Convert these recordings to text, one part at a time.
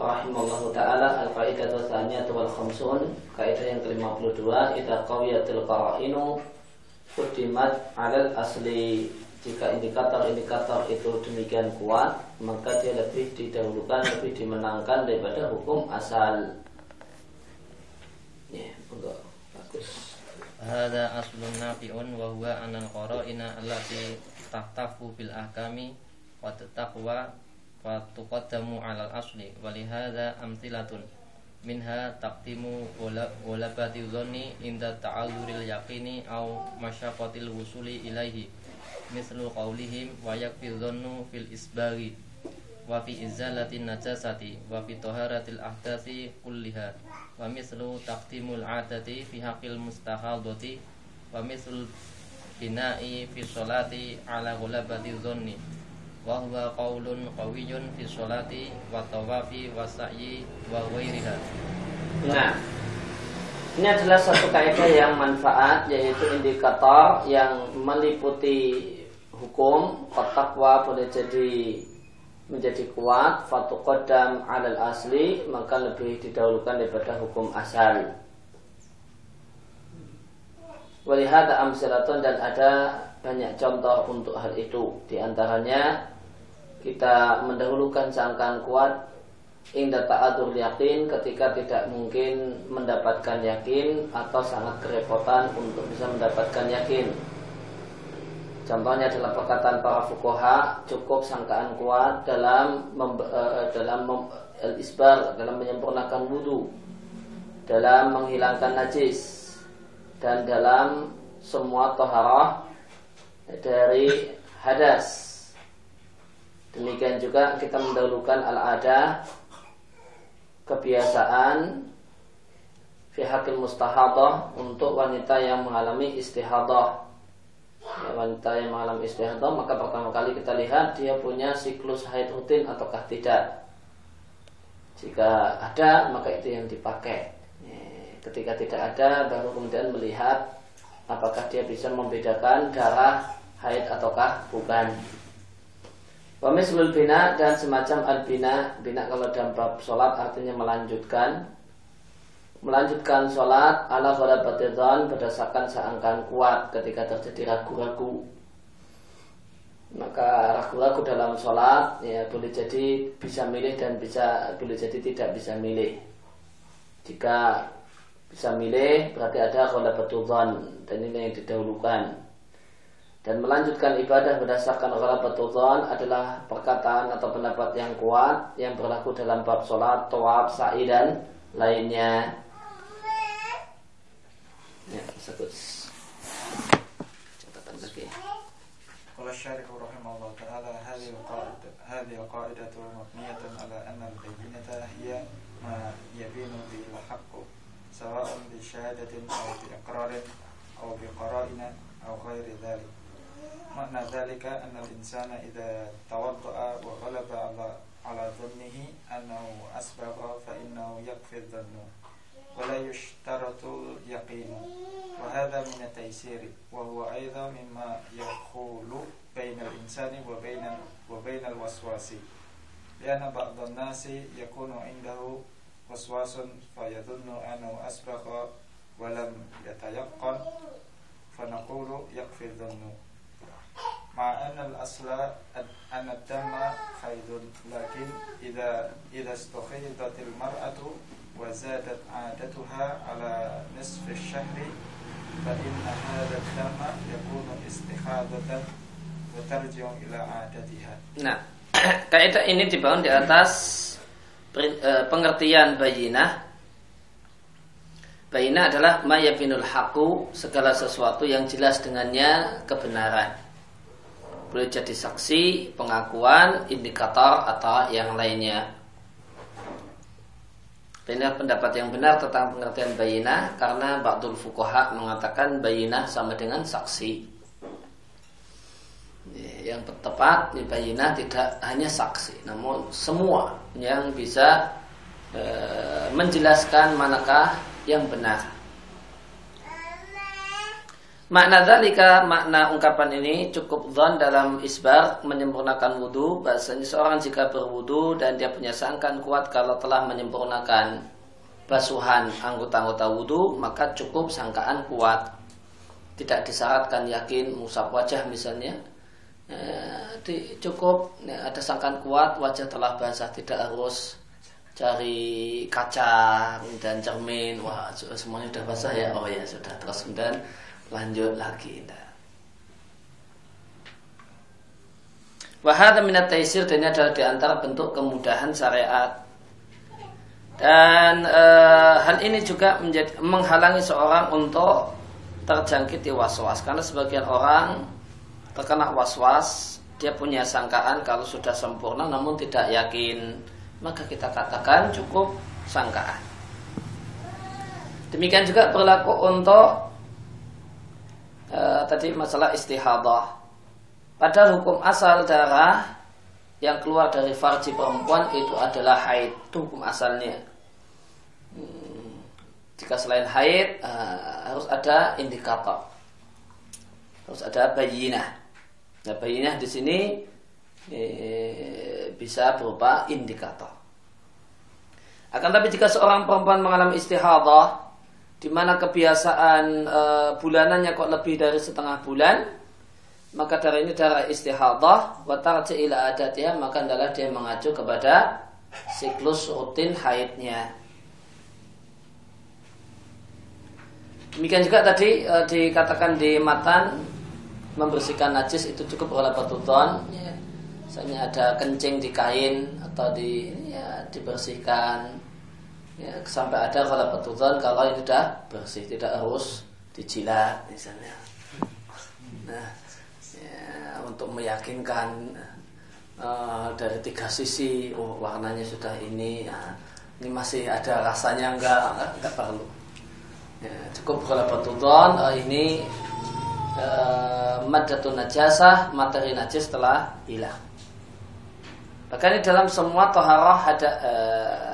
rahimallahu taala al-qaidah tsaniyah wal khamsun kaidah yang ke-52 idza qawiyatil qara'inu quddimat 'alal asli. Jika indikator-indikator itu demikian kuat maka dia lebih didahulukan lebih dimenangkan daripada hukum asal. Ya enggak bagus. Hada aslun nafi'un wa huwa anal qara'ina allati tahtafu bil ahkami wa taqwa wa tuqaddamu 'alal asli wa lihadza amthilatun minha taqdimu walabati dhanni inda ta'alluril yaqini aw masyaqqatil wusuli ilaihi. Mislu qawlihim wa yakfi fil isbari wa fi izalati najasati wa fi taharatil ahdathi kulliha. Wa mislu taqdimul adati fi haqqil mustahadati wa mislu bina'i fi sholati ala ghulabati dhanni wa huwa qaulun qawiyyun fi sholati wa tawafi wa sa'yi wa ghairiha. Nah ini adalah satu kaidah yang manfaat yaitu indikator yang meliputi hukum kotakwa boleh jadi menjadi kuat fatuqaddam alal asli maka lebih didahulukan daripada hukum asal. Walihada amsilatun dan ada banyak contoh untuk hal itu. Di antaranya kita mendahulukan sangkaan kuat indah ta'adur yakin ketika tidak mungkin mendapatkan yakin atau sangat kerepotan untuk bisa mendapatkan yakin. Contohnya adalah perkataan para fukoha cukup sangkaan kuat dalam mem, uh, dalam mem, isbar dalam menyempurnakan wudhu, dalam menghilangkan najis dan dalam semua toharah dari hadas. Demikian juga kita mendahulukan al-ada kebiasaan fi hakil mustahadah untuk wanita yang mengalami istihadah. Ya, wanita yang mengalami istihadah maka pertama kali kita lihat dia punya siklus haid rutin ataukah tidak. Jika ada maka itu yang dipakai. Ya, ketika tidak ada baru kemudian melihat apakah dia bisa membedakan darah haid ataukah bukan. Wamislul bina dan semacam al-bina. Bina kalau dalam sholat artinya melanjutkan. Melanjutkan sholat ala ghalabatidhan berdasarkan seangkan kuat ketika terjadi ragu-ragu. Maka ragu-ragu dalam sholat ya boleh jadi bisa milih dan bisa boleh jadi tidak bisa milih. Jika bisa milih berarti ada ghalabatidhan dan ini yang didahulukan dan melanjutkan ibadah berdasarkan ghalabatul dhon adalah perkataan atau pendapat yang kuat yang berlaku dalam bab sholat, tawaf, sa'i dan lainnya. Ya, sebut. Catatan lagi. قال الشارح رحمه الله تعالى هذه القاعدة هذه القاعدة مبنية على أن البينة هي ما يبين به الحق سواء بشهادة أو بإقرار أو بقرائن أو غير ذلك معنى ذلك أن الإنسان إذا توضأ وغلب على ظنه أنه أسبغ فإنه يكفي الظن ولا يشترط اليقين وهذا من التيسير وهو أيضا مما يخول بين الإنسان وبين وبين الوسواس. لأن بعض الناس يكون عنده وسواس فيظن أنه أسبغ ولم يتيقن فنقول يكفي الظن مع أن الأصل أن الدم حيض لكن إذا إذا استخيضت المرأة وزادت عادتها على نصف الشهر فإن هذا الدم يكون استحاضة وترجع إلى عادتها. Nah, kaidah ini dibangun di atas pengertian bayinah. Bayinah adalah mayabinul haku segala sesuatu yang jelas dengannya kebenaran boleh jadi saksi, pengakuan, indikator atau yang lainnya. Ini pendapat yang benar tentang pengertian bayinah karena Ba'dul Fukoha mengatakan bayinah sama dengan saksi. Yang tepat bayinah tidak hanya saksi, namun semua yang bisa e, menjelaskan manakah yang benar. Makna dalika, makna ungkapan ini cukup zon dalam isbar menyempurnakan wudhu. Bahasanya seorang jika berwudhu dan dia punya sangkan kuat kalau telah menyempurnakan basuhan anggota-anggota wudhu, maka cukup sangkaan kuat. Tidak disyaratkan yakin musab wajah misalnya. Eh, cukup ya, ada sangkaan kuat wajah telah basah tidak harus cari kaca dan cermin wah semuanya sudah basah ya oh ya sudah terus kemudian lanjut lagi Wahada minat taisir dan ini adalah di antara bentuk kemudahan syariat. Dan e, hal ini juga menjadi menghalangi seorang untuk terjangkiti was-was. Karena sebagian orang terkena was-was dia punya sangkaan kalau sudah sempurna namun tidak yakin. Maka kita katakan cukup sangkaan. Demikian juga berlaku untuk Eh, tadi masalah istihadah. Padahal hukum asal darah yang keluar dari farji perempuan itu adalah haid. Itu hukum asalnya. Hmm, jika selain haid uh, harus ada indikator. Harus ada bayinah. Nah, bayinah di sini eh, bisa berupa indikator. Akan tapi jika seorang perempuan mengalami istihadah di mana kebiasaan e, bulanannya kok lebih dari setengah bulan, maka darah ini darah istihadah, wa tarji ila adatnya, maka adalah dia mengacu kepada siklus rutin haidnya. Demikian juga tadi e, dikatakan di matan membersihkan najis itu cukup oleh patudon. Ya. Misalnya ada kencing di kain atau di ya, dibersihkan ya, sampai ada kalau petutan kalau ini sudah bersih tidak harus dijilat misalnya. Nah ya, untuk meyakinkan uh, dari tiga sisi oh warnanya sudah ini ya, ini masih ada rasanya enggak enggak, enggak perlu. Ya, cukup kalau petutan uh, ini uh, madatun najasah materi najis telah hilang. Bahkan ini dalam semua toharoh ada uh,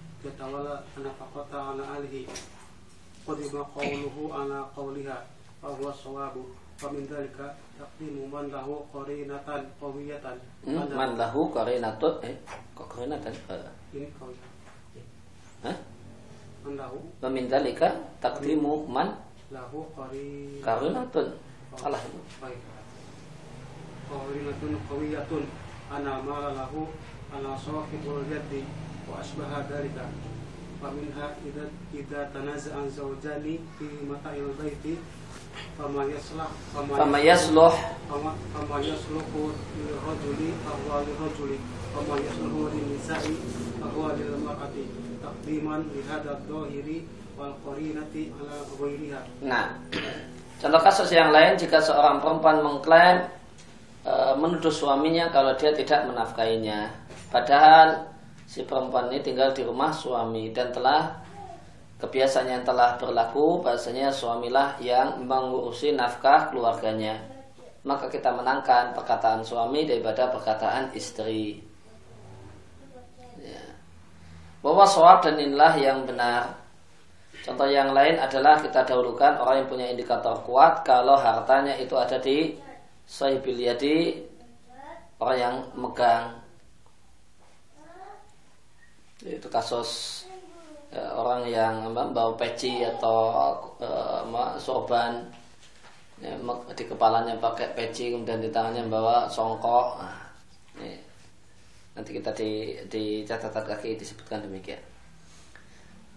yatawala nafaqata ala alihi. Qadima qawluhu ala qawliha wa huwa sawabu. Wa min dhalika taqdimu man lahu qarinatan qawiyatan. Hmm, man lahu qarinatun eh kok qarinatan? Ini qawiyah. Hah? man lahu? Wa min dhalika taqdimu man lahu qari qarinatun. Salah itu baik. Qarinatun qawiyatun. Ana mala lahu ana sahibul yadi وأشبه ذلك فمنها إذا إذا تنازع الزوجان في متاع البيت فما يصلح فما يصلح فما, فما يصلح للرجل فهو للرجل وما يصلح للنساء فهو للمرأة تقديما لهذا الظاهر والقرينة على غيرها. Nah, contoh kasus yang lain jika seorang perempuan mengklaim e, menuduh suaminya kalau dia tidak menafkainya, padahal si perempuan ini tinggal di rumah suami dan telah kebiasaan yang telah berlaku bahasanya suamilah yang mengurusi nafkah keluarganya. Maka kita menangkan perkataan suami daripada perkataan istri. Ya. bahwa soal dan inilah yang benar. Contoh yang lain adalah kita dahulukan orang yang punya indikator kuat kalau hartanya itu ada di sahibil yadi orang yang megang itu kasus ya, orang yang bawa peci atau uh, sorban ya, di kepalanya pakai peci kemudian di tangannya bawa songkok. Nah, ini, nanti kita di, di catatan kaki disebutkan demikian.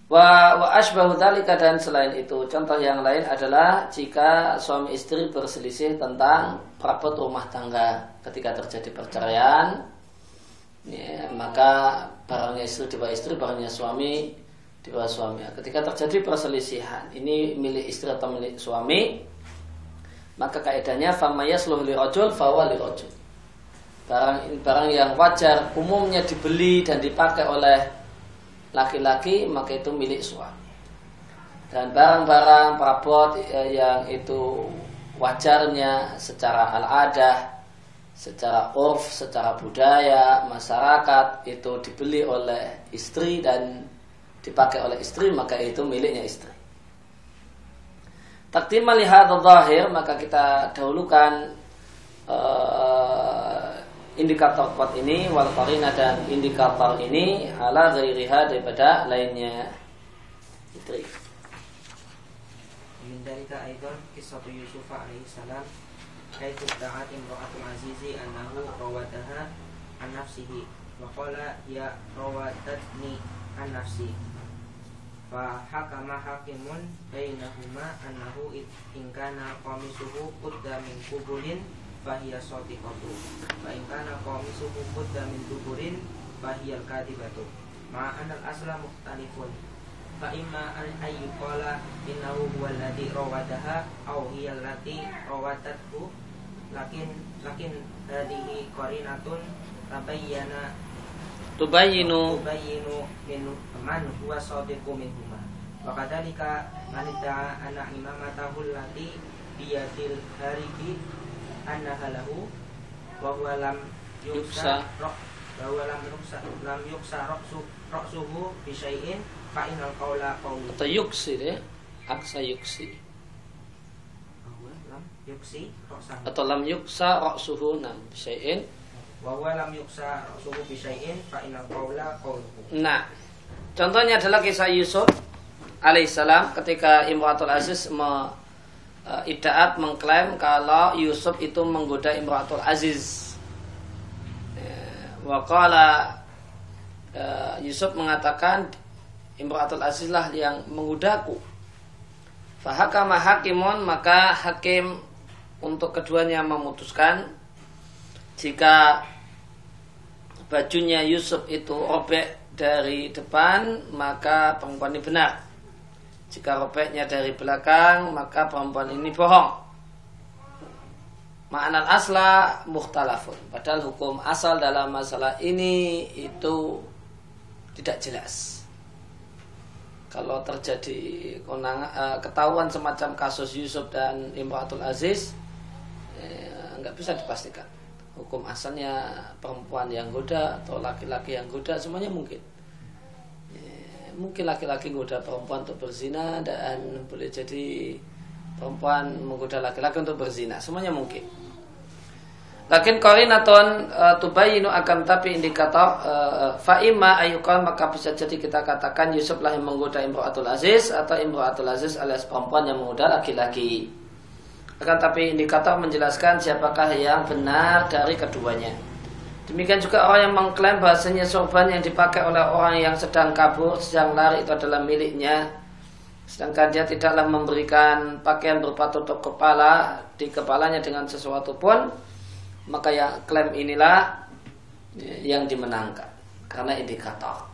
Wa wa asbahu dzalika dan selain itu contoh yang lain adalah jika suami istri berselisih tentang perabot rumah tangga ketika terjadi perceraian ya, maka barangnya istri di bawah istri, barangnya suami di bawah suami. Ketika terjadi perselisihan, ini milik istri atau milik suami, maka kaidahnya famayasluh li rajul fawa li rajul. Barang barang yang wajar umumnya dibeli dan dipakai oleh laki-laki maka itu milik suami. Dan barang-barang perabot eh, yang itu wajarnya secara al-adah, secara urf, secara budaya, masyarakat itu dibeli oleh istri dan dipakai oleh istri maka itu miliknya istri. Takdim melihat zahir maka kita dahulukan uh, indikator kuat ini wal dan indikator ini ala ghairiha daripada lainnya. Min dalika aidan kisah Yusuf alaihi salam kaitu da'at imra'atul azizi annahu rawadaha an nafsihi wa qala ya rawadatni an nafsi fa hakama hakimun bainahuma annahu in kana qamisuhu qudda min kubulin fahiya sadiqatu wa in kana qamisuhu qudda min duburin fahiya kadibatu ma anal asla mukhtalifun fa imma an ayyuqala innahu huwa alladhi rawadaha lakin lakin hadhihi qarinatun tabayyana. Tubayinu tubayinu min man huwa sadiqu minhuma. Wa kadzalika man da'a anna imamatahu allati biyadil haribi annaha lahu wa huwa lam yuksa wa huwa lam yuksa lam yuksa ra'su ra'suhu bi syai'in fa innal qawla qawlu. Atau yuksi deh aksa yuksi yuksi atau lam yuksa ra'suhu nam syai'in Wawa lam yuksa suhu bisayin fa inal qawla qawluhu. Nah, contohnya adalah kisah Yusuf alaihissalam ketika Imratul Aziz me, uh, idaat mengklaim kalau Yusuf itu menggoda Imratul Aziz. Wakala uh, Yusuf mengatakan Imratul Aziz lah yang menggodaku. Fahakama hakimun maka hakim untuk keduanya memutuskan jika bajunya Yusuf itu robek dari depan maka perempuan ini benar. Jika robeknya dari belakang maka perempuan ini bohong. Ma'anal asla muhtalafun Padahal hukum asal dalam masalah ini itu tidak jelas. Kalau terjadi eh, ketahuan semacam kasus Yusuf dan Imratul Aziz eh, nggak bisa dipastikan. Hukum asalnya perempuan yang goda atau laki-laki yang goda semuanya mungkin. Ya, mungkin laki-laki goda perempuan untuk berzina dan boleh jadi perempuan menggoda laki-laki untuk berzina semuanya mungkin. Lakin korinaton uh, tubayinu akan tapi indikator fa'ima ayukan maka bisa jadi kita katakan Yusuf lah yang menggoda Imro'atul Aziz atau Imro'atul Aziz alias perempuan yang menggoda laki-laki. Akan tapi indikator menjelaskan siapakah yang benar dari keduanya. Demikian juga orang yang mengklaim bahasanya sorban yang dipakai oleh orang yang sedang kabur, sedang lari itu adalah miliknya. Sedangkan dia tidaklah memberikan pakaian berupa tutup kepala di kepalanya dengan sesuatu pun, maka yang klaim inilah yang dimenangkan karena indikator.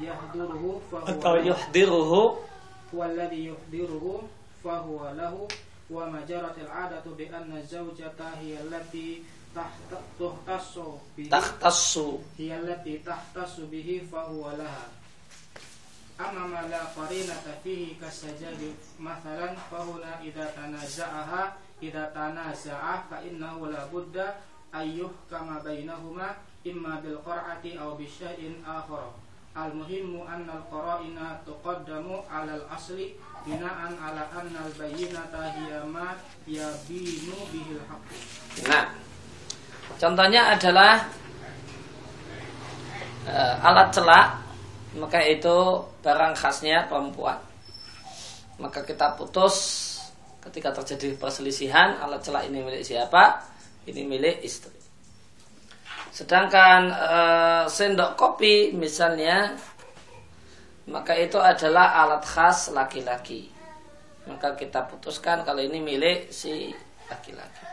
yahduruhu atau yuhdiruhu huwa alladhi yuhdiruhu fa huwa lahu. Wa ma jarat al-'adatu bi anna zawjata hiya allati tahtassu bihi. Tahtassu. Hiya allati tahtassu bihi fa huwa laha. Amma ma la qarinata fihi kasajadi mathalan fa huna idza tanaza'aha idza tanaza'a fa innahu la budda ayyuh kama bainahuma imma bil qur'ati aw bi syai'in akhar Al-muhimmu anna al-qara'ina tuqaddamu 'ala al-asli bina'an 'ala anna al-bayyinata hiya ma yabinu bihil haqq. Nah, contohnya adalah uh, alat celak, maka itu barang khasnya perempuan. maka kita putus ketika terjadi perselisihan alat celak ini milik siapa ini milik istri sedangkan e, sendok kopi misalnya maka itu adalah alat khas laki-laki. Maka kita putuskan kalau ini milik si laki-laki.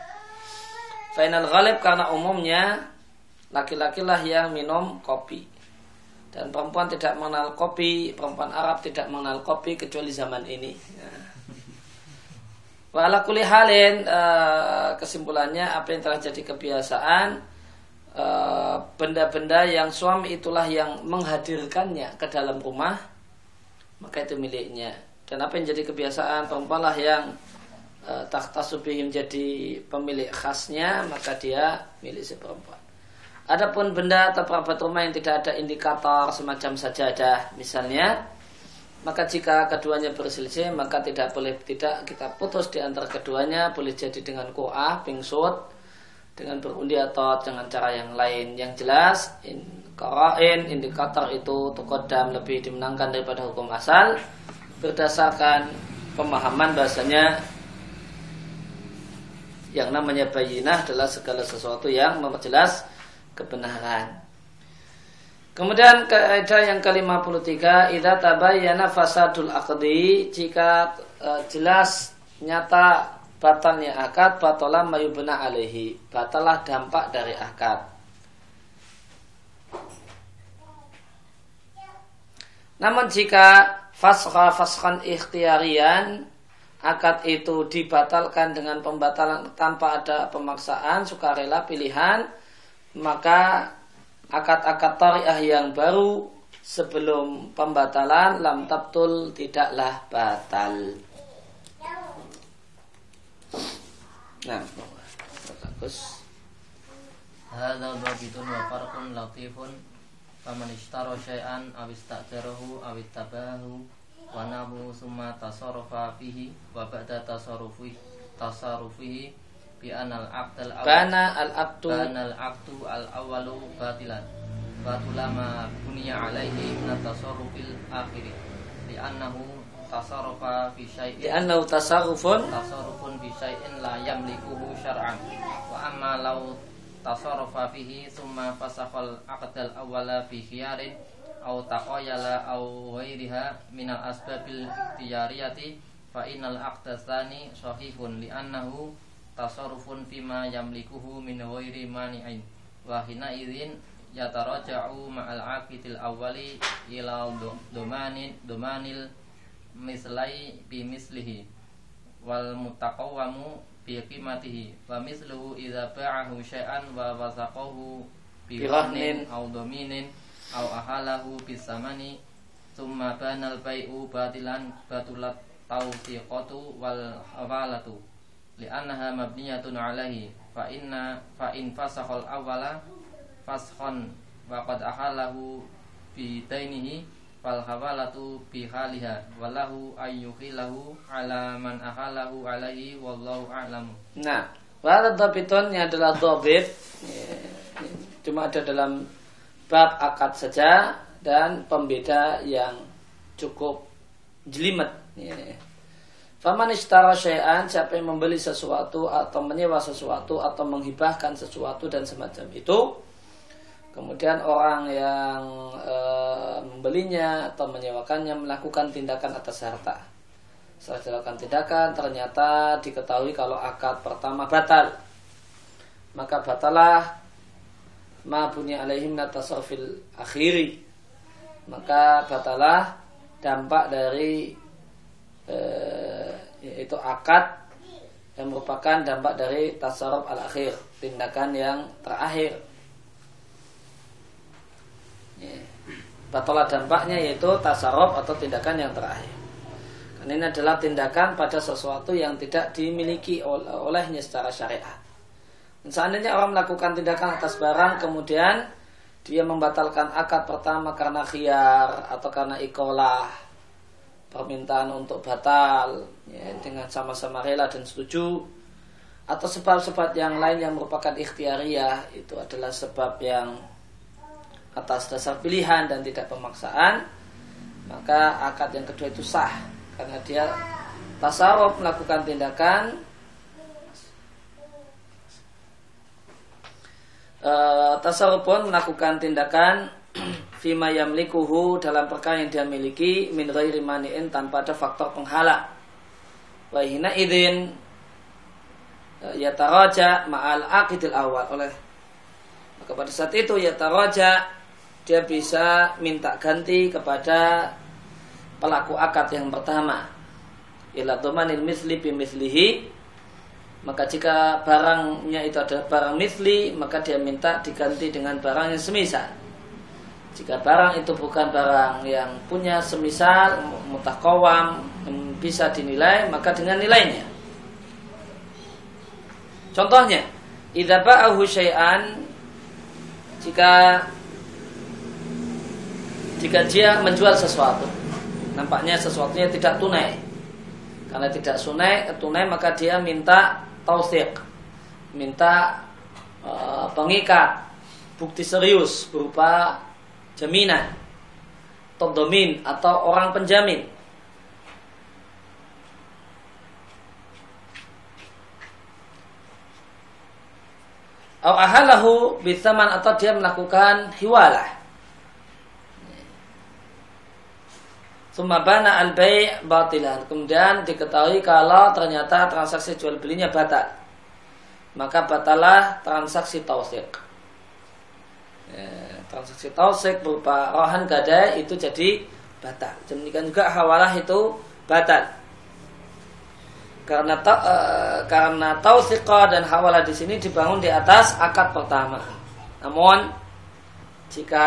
Final ghalib karena umumnya laki-laki lah yang minum kopi. Dan perempuan tidak mengenal kopi perempuan Arab tidak mengenal kopi kecuali zaman ini. Ya. Wala kuli halin uh, kesimpulannya apa yang telah jadi kebiasaan? eh, benda-benda uh, yang suami itulah yang menghadirkannya ke dalam rumah maka itu miliknya. Dan apa yang jadi kebiasaan perempuanlah yang uh, tak tasubihim jadi pemilik khasnya maka dia milik si perempuan. Adapun benda atau perabot rumah yang tidak ada indikator semacam sajadah misalnya, maka jika keduanya berselisih maka tidak boleh tidak kita putus di antara keduanya boleh jadi dengan kuah, pingsut, dengan berundi atau dengan cara yang lain yang jelas in, karain indikator itu tukodam lebih dimenangkan daripada hukum asal berdasarkan pemahaman bahasanya yang namanya bayinah adalah segala sesuatu yang memperjelas kebenaran. Kemudian kaidah yang ke-53 idza tabayyana fasadul aqdi jika e, jelas nyata batalnya akad batalah mayubna alaihi batalah dampak dari akad. Namun jika fasqa fasqan ikhtiyarian akad itu dibatalkan dengan pembatalan tanpa ada pemaksaan sukarela pilihan maka akad-akad tariah yang baru sebelum pembatalan lam tabtul tidaklah batal. Nah, bagus. Hadza dhabitun wa farqun latifun. Faman ishtara syai'an aw istajarahu aw ittabahu wa nabu summa tasarrafa fihi wa ba'da tasarrufihi tasarrufihi bi anal aqdal awal. Bana al aqdu bana al aqdu al awalu batilan. Batulama bunya alaihi min tasarrufil akhir li annahu tasarrufa fi syai'in. Li annahu tasarrufun tasarrufun bi syai'in la yamlikuhu syar'an. Wa amma law tasarrufa fihi thumma fasakhal aqdal awala fi khiyarin aw taqayala aw ghairiha min al asbabil ikhtiyariyati fa innal aqda tsani sahihun li annahu tasarrufun fima yamlikuhu min ghairi mani'in. Wa hina idzin yataraja'u ma'al aqidil awwali ila domanin domanil mislai bi mislihi wal mutaqawwamu bi qimatihi wa misluhu idza ba'ahu syai'an wa wasaqahu bi rahnin aw dominin aw ahalahu bis samani thumma banal bai'u batilan batulat tawsiqatu wal hawalatu li'annaha mabniyatun alaihi fa inna fa in fasakhal awwala faskhon wa qad ahalahu bi dainihi fal hawalatu bi haliha wallahu ayyuhilahu ala man ahalahu alaihi wallahu a'lamu nah Wala dhabitun ini adalah dhabit Cuma ada dalam bab akad saja Dan pembeda yang cukup jelimet. Faman ishtara syai'an siapa yang membeli sesuatu atau menyewa sesuatu atau menghibahkan sesuatu dan semacam itu. Kemudian orang yang e, membelinya atau menyewakannya melakukan tindakan atas harta. Setelah dilakukan tindakan ternyata diketahui kalau akad pertama batal. Maka batalah ma punya alaihim natasarfil akhiri. Maka batalah dampak dari eh, yaitu akad yang merupakan dampak dari tasarruf al-akhir, tindakan yang terakhir. Batalah dampaknya yaitu tasarruf atau tindakan yang terakhir. Karena ini adalah tindakan pada sesuatu yang tidak dimiliki olehnya secara syariat. Dan seandainya orang melakukan tindakan atas barang kemudian dia membatalkan akad pertama karena khiar atau karena ikolah permintaan untuk batal ya, dengan sama-sama rela dan setuju atau sebab-sebab yang lain yang merupakan ikhtiariah itu adalah sebab yang atas dasar pilihan dan tidak pemaksaan maka akad yang kedua itu sah. Karena dia tasarruf melakukan tindakan uh, tasarruf pun melakukan tindakan fima yamlikuhu dalam perkara yang dia miliki min ghairi mani'in tanpa ada faktor penghalang wa hina idzin uh, yataraja ma'al aqidil awal. Oleh maka pada saat itu yataraja dia bisa minta ganti kepada pelaku akad yang pertama. Ila dhamanil misli mislihi. Maka jika barangnya itu adalah barang misli maka dia minta diganti dengan barang yang semisal. Jika barang itu bukan barang yang punya semisal mutakawam bisa dinilai maka dengan nilainya. Contohnya idza ba'ahu syai'an jika jika dia menjual sesuatu nampaknya sesuatunya tidak tunai. Karena tidak sunai tunai maka dia minta tausik minta uh, pengikat bukti serius berupa jaminan todomin atau orang penjamin. Au ahalahu bithaman atau dia melakukan hiwalah Sumabana al-bay' batilan. Kemudian diketahui kalau ternyata transaksi jual belinya batal. Maka batalah transaksi tausik. Ya, transaksi tausik berupa rohan gadai itu jadi batal. Demikian juga hawalah itu batal. Karena ta, e, karena tausiqah dan hawalah di sini dibangun di atas akad pertama. Namun jika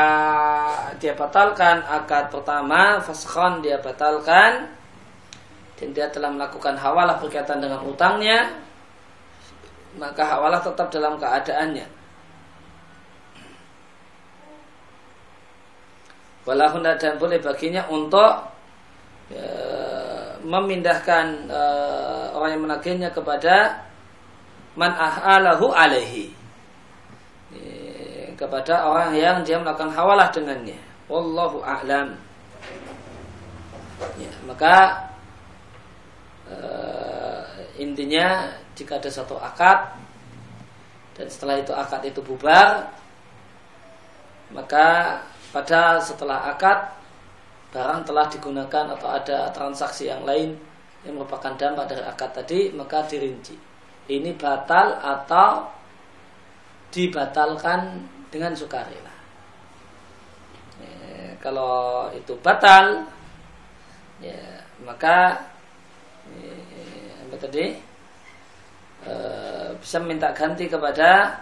dia batalkan akad pertama faskhon dia batalkan. Dan dia telah melakukan hawalah berkaitan dengan utangnya maka hawalah tetap dalam keadaannya. Walahun dan boleh baginya untuk e, memindahkan e, orang yang menagihnya kepada man ah'alahu alaihi kepada orang yang dia melakukan hawalah dengannya. Wallahu a'lam. Ya, maka uh, intinya jika ada satu akad dan setelah itu akad itu bubar, maka pada setelah akad barang telah digunakan atau ada transaksi yang lain yang merupakan dampak dari akad tadi maka dirinci ini batal atau dibatalkan dengan sukarela. Ya, kalau itu batal, ya, maka ya, apa tadi e, bisa minta ganti kepada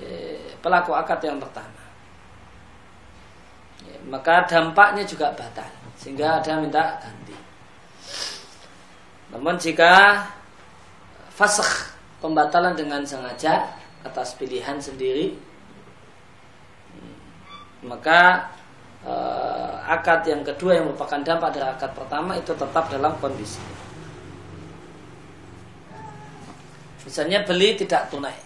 ya, pelaku akad yang pertama. Ya, maka dampaknya juga batal, sehingga ada minta ganti. Namun jika fasakh pembatalan dengan sengaja atas pilihan sendiri maka uh, akad yang kedua yang merupakan dampak dari akad pertama itu tetap dalam kondisi. Misalnya beli tidak tunai.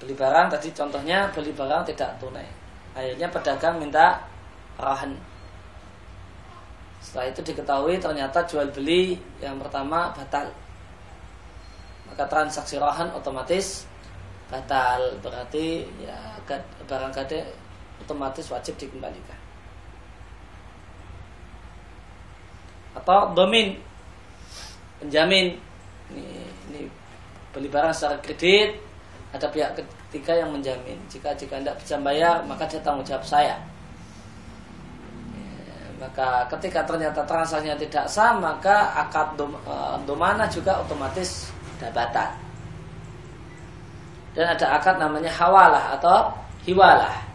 Beli barang tadi contohnya beli barang tidak tunai. Akhirnya pedagang minta rahan. Setelah itu diketahui ternyata jual beli yang pertama batal. Maka transaksi rahan otomatis batal. Berarti ya barang kade otomatis wajib dikembalikan. Atau domin. Penjamin. Ini, ini beli barang secara kredit. Ada pihak ketiga yang menjamin. Jika jika tidak bisa bayar maka dia tanggung jawab saya. Ya, maka ketika ternyata transaksinya tidak sah maka akad dom, uh, domana juga otomatis sudah batal dan ada akad namanya hawalah atau hiwalah.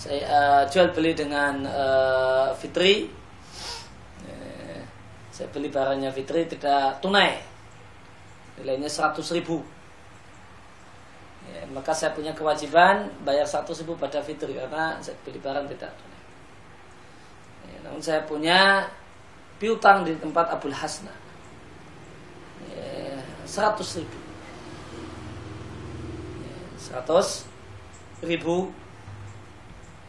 Saya uh, jual beli dengan uh, fitri. Uh, saya beli barangnya fitri tidak tunai. Nilainya 100 ribu. Ya, maka saya punya kewajiban bayar 100 ribu pada fitri karena saya beli barang tidak tunai. Ya, namun saya punya piutang di tempat Abdul Hasna. 100 ribu. 100 ribu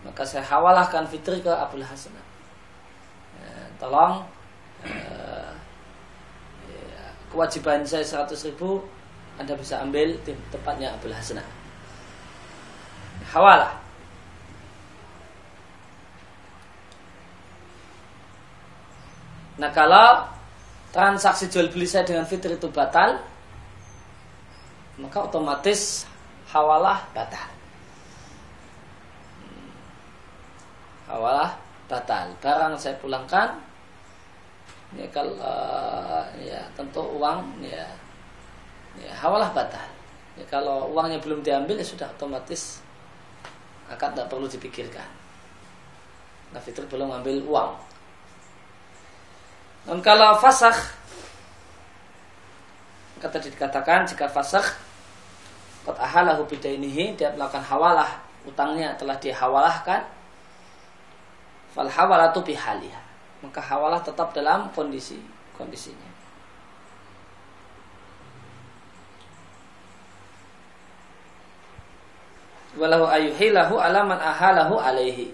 maka saya hawalahkan fitri ke Abdul Hasan. Ya, tolong uh, ya, kewajiban saya 100 ribu anda bisa ambil di tempatnya Abdul Hasan. Hawalah. Nah kalau transaksi jual beli saya dengan fitri itu batal, maka otomatis hawalah batal. Hawalah batal. Barang saya pulangkan, ya kalau ya tentu uang ya, ya hawalah batal. Ya, kalau uangnya belum diambil ya sudah otomatis akan tidak perlu dipikirkan. Nah fitri belum ambil uang. Dan kalau fasakh kata dikatakan jika fasakh kot ahalahu bidainihi dia melakukan hawalah utangnya telah dihawalahkan fal hawalatu bihaliha. Maka hawalah tetap dalam kondisi kondisinya. Walau ayuhilahu alaman ahalahu alaihi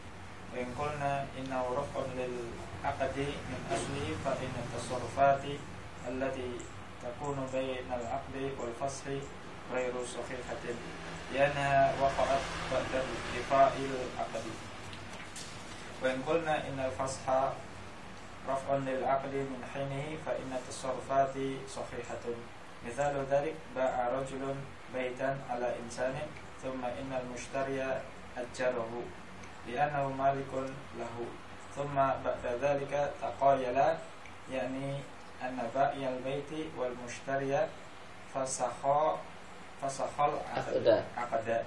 وإن قلنا إنه رفع للعقد من أصله فإن التصرفات التي تكون بين العقد والفسخ غير صحيحة. لأنها وقعت بعد ارتفاع العقد. وإن قلنا إن الفسخ رفع للعقد من حينه فإن التصرفات صحيحة. مثال ذلك باع رجل بيتا على إنسان ثم إن المشتري أجره. لأنه مالك له. ثم بعد ذلك تقايلا يعني أن بائع البيت والمشتري فسخا فسخ العقد.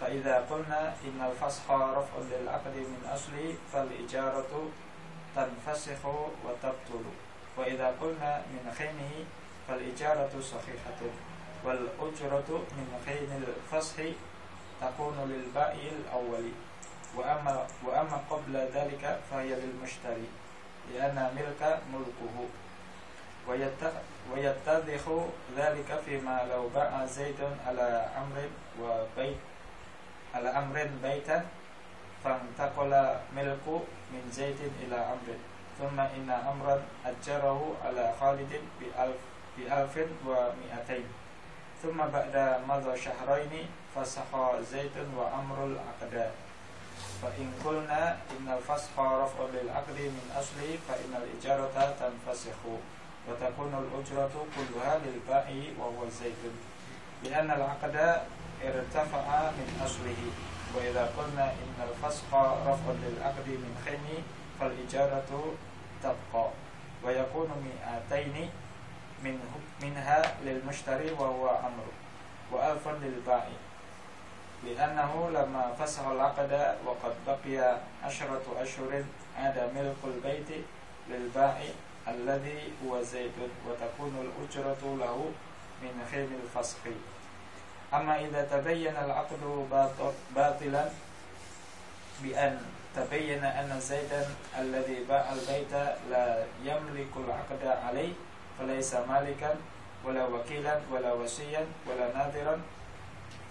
فإذا قلنا إن الفسخ رفع للعقد من أصله فالإجارة تنفسخ وتبطل. وإذا قلنا من خينه فالإجارة صحيحة. والأجرة من خين الفسخ تكون للبائع الأول. وأما, وأما قبل ذلك فهي للمشتري لأن ملك ملكه. ويتضح ذلك فيما لو باع زيد على أمر وبيت على أمر بيتا فانتقل ملك من زيد إلى أمر. ثم إن أمرا أجره على خالد بألف, بألف ومئتين. ثم بعد مضى شهرين فسخ زيد وأمر العقدات فإن قلنا إن الفسخ رفع للعقد من أصله فإن الإجارة تنفسخ وتكون الأجرة كلها للبائع وهو الزيت لأن العقد ارتفع من أصله وإذا قلنا إن الفسخ رفع للعقد من خين فالإجارة تبقى ويكون مئتين من منها للمشتري وهو أمر وألف للبائع لأنه لما فسخ العقد وقد بقي عشرة أشهر عاد ملك البيت للبائع الذي هو زيد وتكون الأجرة له من خيم الفسخ أما إذا تبين العقد باطلا بأن تبين أن زيدا الذي باع البيت لا يملك العقد عليه فليس مالكا ولا وكيلا ولا وسيا ولا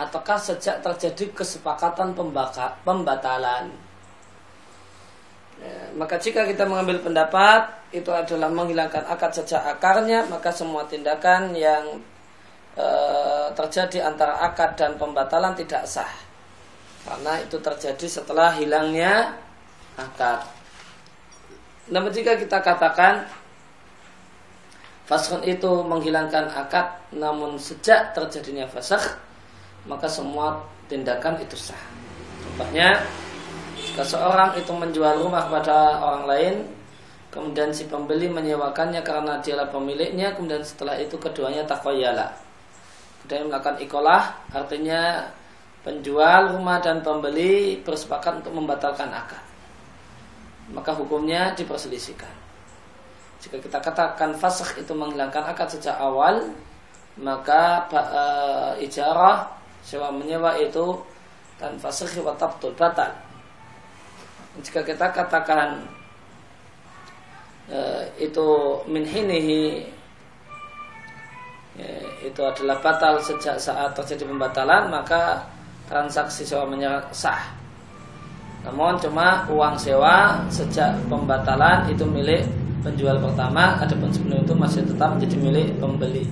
ataukah sejak terjadi kesepakatan pembaka, pembatalan ya, maka jika kita mengambil pendapat itu adalah menghilangkan akad sejak akarnya maka semua tindakan yang e, terjadi antara akad dan pembatalan tidak sah karena itu terjadi setelah hilangnya akad. Namun jika kita katakan fasakh itu menghilangkan akad, namun sejak terjadinya fasakh maka semua tindakan itu sah. Contohnya jika seorang itu menjual rumah kepada orang lain kemudian si pembeli menyewakannya karena dialah pemiliknya kemudian setelah itu keduanya takoyala kemudian melakukan ikolah artinya penjual rumah dan pembeli bersepakat untuk membatalkan akad. Maka hukumnya diperselisihkan. Jika kita katakan fasakh itu menghilangkan akad sejak awal maka e, ijarah sewa menyewa itu dan fasakh wa batal jika kita katakan Eh, itu min hinihi ya, itu adalah batal sejak saat terjadi pembatalan maka transaksi sewa menyewa sah. Namun cuma uang sewa sejak pembatalan itu milik penjual pertama, adapun sebelum itu masih tetap menjadi milik pembeli.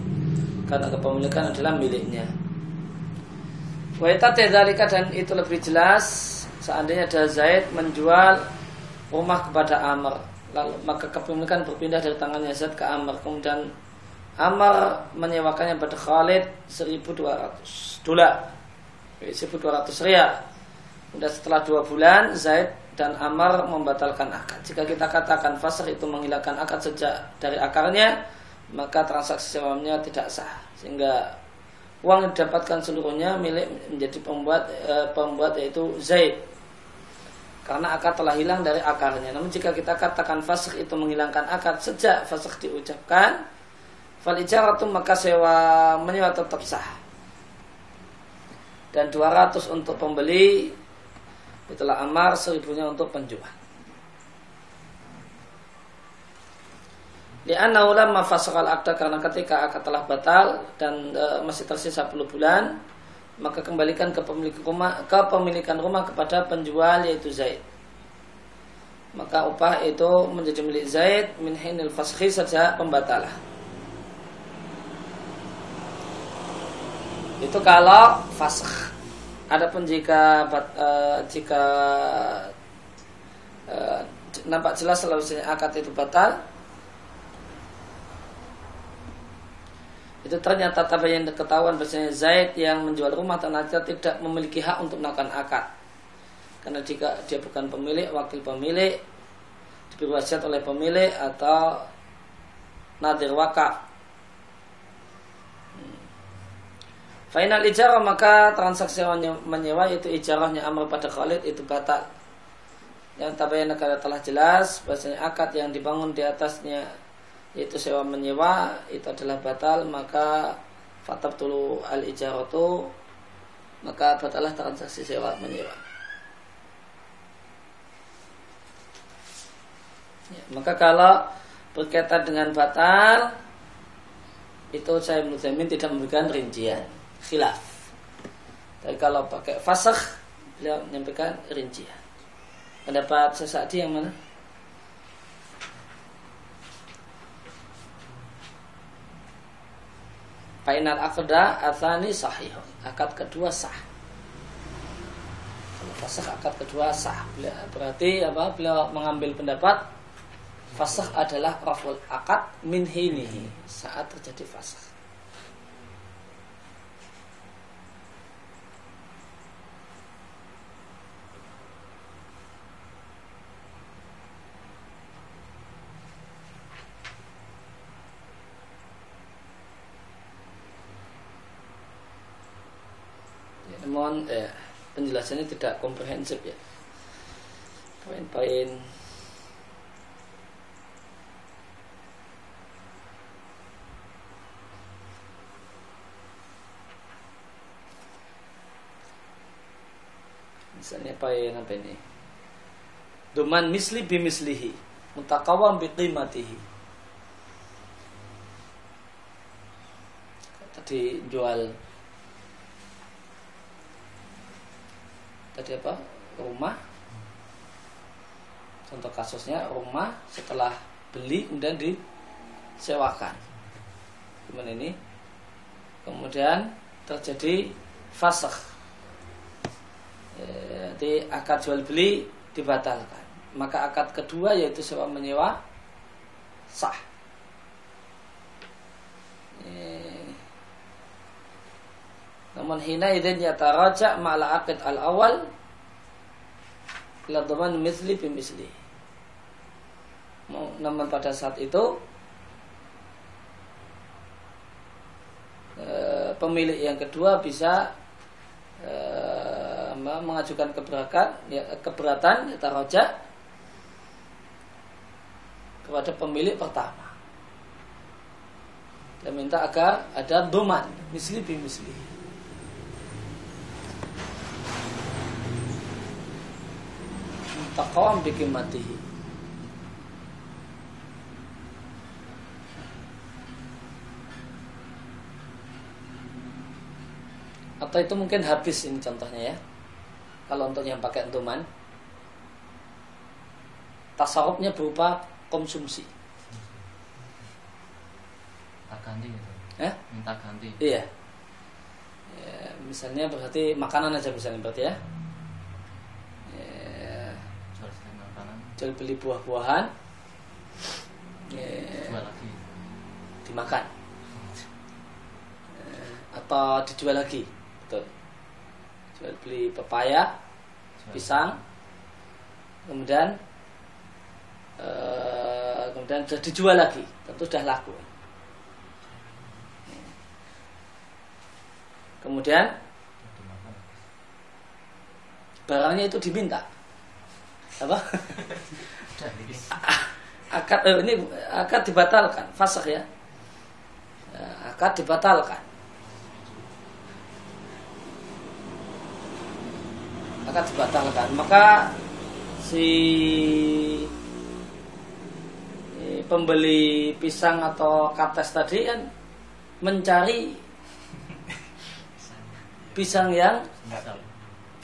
Karena kepemilikan adalah miliknya. Waita tedalika dan itu lebih jelas seandainya ada Zaid menjual rumah kepada Amr. Lalu maka kepemilikan berpindah dari tangannya Zaid ke Amr. Kemudian Amr menyewakannya pada Khalid 1200 dolar. 1200 rial. Kemudian setelah dua bulan Zaid dan Amr membatalkan akad. Jika kita katakan fasr itu menghilangkan akad sejak dari akarnya maka transaksi sewanya tidak sah. Sehingga uang yang didapatkan seluruhnya milik menjadi pembuat e, pembuat yaitu Zaid karena akad telah hilang dari akarnya. Namun jika kita katakan fasik itu menghilangkan akad sejak fasik diucapkan, fal ijaratu maka sewa menyewa tetap sah. Dan 200 untuk pembeli, itulah amar seribunya untuk penjual. Lianna ulama fasakal akda karena ketika akad telah batal dan e, masih tersisa 10 bulan, maka kembalikan kepemilikan rumah kepemilikan rumah kepada penjual yaitu Zaid. Maka upah itu menjadi milik Zaid min hinil saja pembatalah. Itu kalau faskh. Adapun jika uh, jika uh, nampak jelas selalu akad itu batal, itu ternyata tabayan ketahuan bahasanya Zaid yang menjual rumah ternyata tidak memiliki hak untuk melakukan akad. Karena jika dia bukan pemilik wakil pemilik diberi wasiat oleh pemilik atau nadir wakaf. Final ijarah maka transaksi menyewa itu ijarahnya Amr pada Khalid itu batal. Yang tabayan negara telah jelas bahasanya akad yang dibangun di atasnya yaitu sewa menyewa itu adalah batal maka fatab tulu al ijaratu maka batalah transaksi sewa menyewa. Ya, maka kalau berkaitan dengan batal itu saya Muzamin tidak memberikan rincian khilaf. Tapi kalau pakai fasakh beliau menyampaikan rincian. Pendapat sesadi yang mana? Fainal akda athani sahih. Akad kedua sah. Kalau fasakh akad kedua sah. Berarti apa? Beliau mengambil pendapat fasakh adalah raful akad min hinihi saat terjadi fasakh. Namun eh, penjelasannya tidak komprehensif ya. Poin-poin. Misalnya poin apa ini? Duman misli bimislihi Mutakawam biqimatihi Tadi jual tadi apa rumah contoh kasusnya rumah setelah beli kemudian disewakan kemudian ini kemudian terjadi eh, berarti akad jual beli dibatalkan. Maka akad kedua yaitu sewa menyewa sah. Eh. Namun hina idin yataraja ma'ala akad al-awal ila dhaman misli bimisli. Namun pada saat itu eh, pemilik yang kedua bisa eh, mengajukan keberatan ya, keberatan ya, taroja kepada pemilik pertama dan minta agar ada doman misli bi misli taqawam bikin matihi atau itu mungkin habis ini contohnya ya. Kalau untuk yang pakai entuman. Tasawufnya berupa konsumsi. Ganti gitu. Eh? minta ganti. Iya. Ya, misalnya berarti makanan aja misalnya berarti ya jual makanan jual beli buah-buahan. Lagi. Dimakan. Ya, atau dijual lagi. Betul. Jual beli pepaya pisang kemudian uh, kemudian sudah dijual lagi. Tentu sudah laku. Kemudian barangnya itu diminta. Apa? akad eh, ini akad dibatalkan, fasakh ya. Eh, akad dibatalkan. Akad dibatalkan. Maka si pembeli pisang atau kates tadi kan mencari pisang yang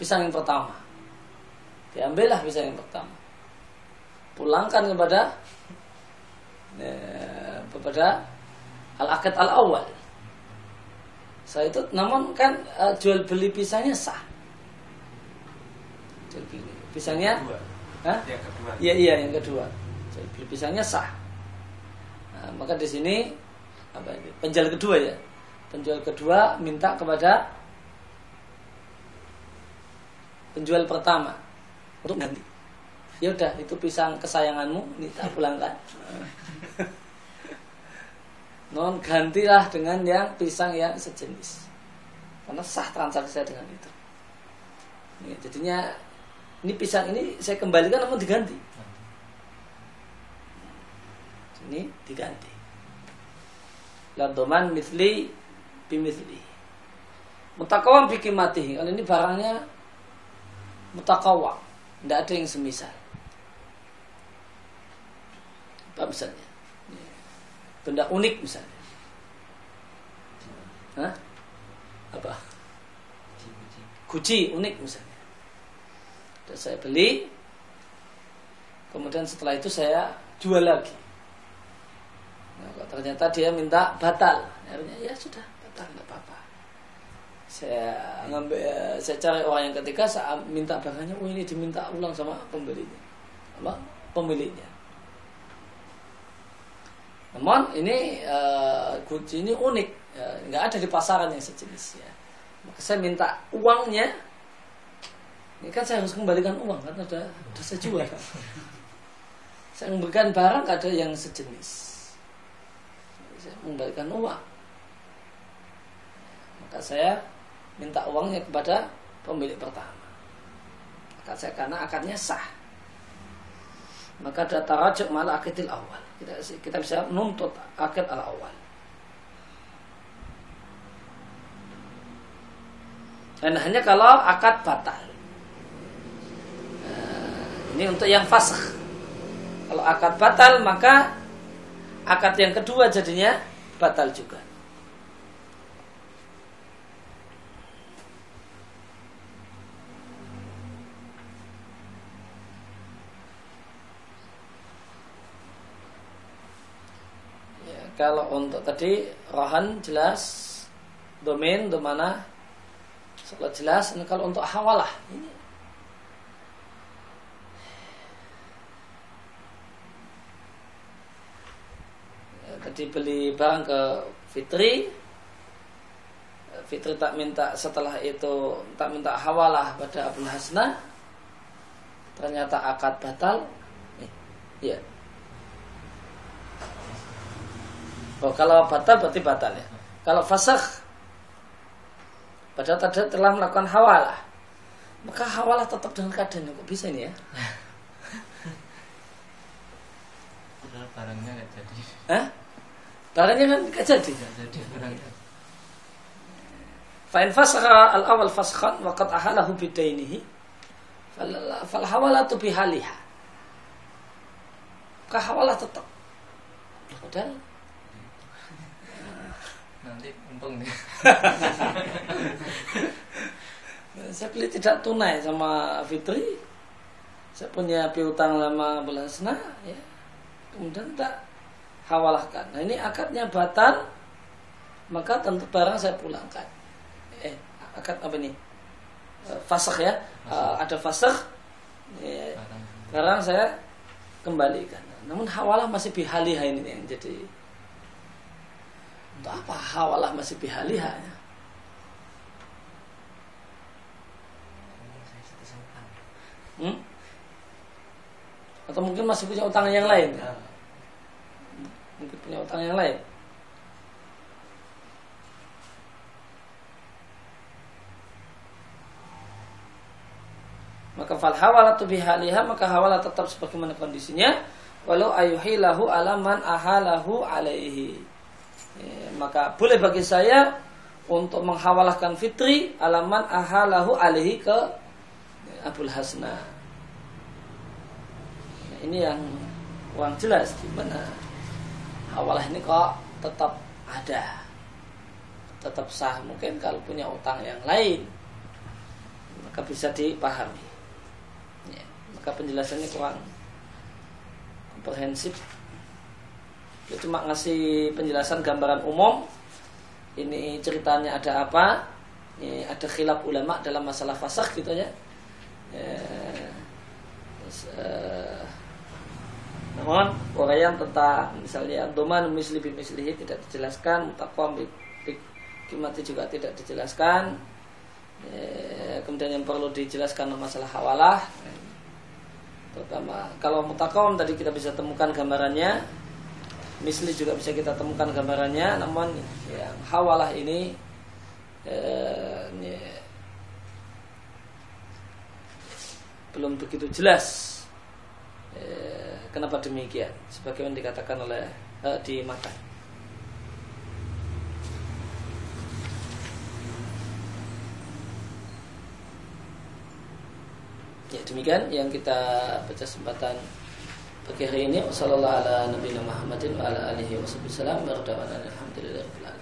pisang yang pertama. Diambillah pisang yang pertama. Pulangkan kepada ya, kepada al-akad al-awal. Saya itu namun kan uh, jual beli pisangnya sah. Jual beli pisangnya Hah? Yang kedua. Iya iya yang kedua. Jual beli pisangnya sah. Nah, maka di sini apa ini? Penjual kedua ya. Penjual kedua minta kepada penjual pertama untuk ganti. Ya udah, itu pisang kesayanganmu, ini pulangkan. Non gantilah dengan yang pisang yang sejenis. Karena sah transaksi saya dengan itu. Ini, jadinya ini pisang ini saya kembalikan namun diganti. Ini diganti. Ladoman misli bimisli. Mutakawam bikin mati. Kalau ini barangnya mutakawa tidak ada yang semisal. Apa misalnya? Benda unik misalnya. Hah? apa? Guci unik misalnya. Dan saya beli kemudian setelah itu saya jual lagi. Nah, ternyata dia minta batal. Akhirnya ya sudah batal nggak apa-apa saya ngambil saya cari orang yang ketiga saya minta barangnya oh ini diminta ulang sama pembelinya apa pemiliknya. Namun ini uh, kunci ini unik. Ya, nggak ada di pasaran yang sejenis ya. Maka saya minta uangnya. Ini kan saya harus kembalikan uang kan? Ada ada saya jual kan? Saya memberikan barang ada yang sejenis. Saya mengembalikan uang. Maka saya minta uangnya kepada pemilik pertama. Karena akadnya sah. Maka ada tarajuk malah akidil awal. Kita, bisa menuntut akad al awal. Dan hanya kalau akad batal. Nah, ini untuk yang fasih. Kalau akad batal maka akad yang kedua jadinya batal juga. kalau untuk tadi rohan jelas domain domana sholat jelas dan kalau untuk hawalah ini. Ya, tadi beli barang ke Fitri. Fitri tak minta setelah itu tak minta hawalah pada Abu Hasna ternyata akad batal. Eh, ya oh kalau batal berarti batal ya kalau fasakh padahal tadi telah melakukan hawalah maka hawalah tetap dengan keadaannya kok bisa ini ya barangnya nggak jadi Hah? barangnya kan nggak jadi nggak jadi barangnya Fa'in fasakha al-awal fasakhan wa qad ahalahu bidainihi fal hawalatu bihaliha. Maka hawalah tetap. Padahal nanti untung nih. Saya beli tidak tunai sama Fitri. Saya punya piutang lama belasna ya. Kemudian tak hawalahkan. Nah ini akadnya batal maka tentu barang saya pulangkan. Eh akad apa nih eh, fasakh ya. Uh, ada fasakh ya, sekarang saya. Kembalikan. Namun hawalah masih bihaliha ini yang jadi untuk apa hawalah masih bihaliha ya? Hmm? Atau mungkin masih punya utang yang lain? Ya? Mungkin punya utang yang lain. maka fal hawalatu bihaliha maka hawalah tetap sebagaimana kondisinya walau ayuhilahu alaman ahalahu alaihi ya, maka boleh bagi saya untuk menghawalahkan fitri alaman ahalahu alaihi ke Abul Hasna. Nah, ini yang kurang jelas gimana hawalah ini kok tetap ada tetap sah mungkin kalau punya utang yang lain maka bisa dipahami. Maka penjelasannya kurang komprehensif dia cuma ngasih penjelasan gambaran umum. Ini ceritanya ada apa? Ini ada khilaf ulama dalam masalah fasakh gitu ya, terus, uh, namun tentang misalnya doman misli mislihi tidak dijelaskan mutakom kimati juga tidak dijelaskan. Ya, kemudian yang perlu dijelaskan masalah hawalah. Terutama kalau mutakom tadi kita bisa temukan gambarannya misli juga bisa kita temukan gambarannya namun yang hawalah ini eh, ya, belum begitu jelas eh, kenapa demikian sebagaimana dikatakan oleh eh, di mata. Ya demikian yang kita baca kesempatan pagi hari ini. Wassalamualaikum warahmatullahi wabarakatuh. Alhamdulillah.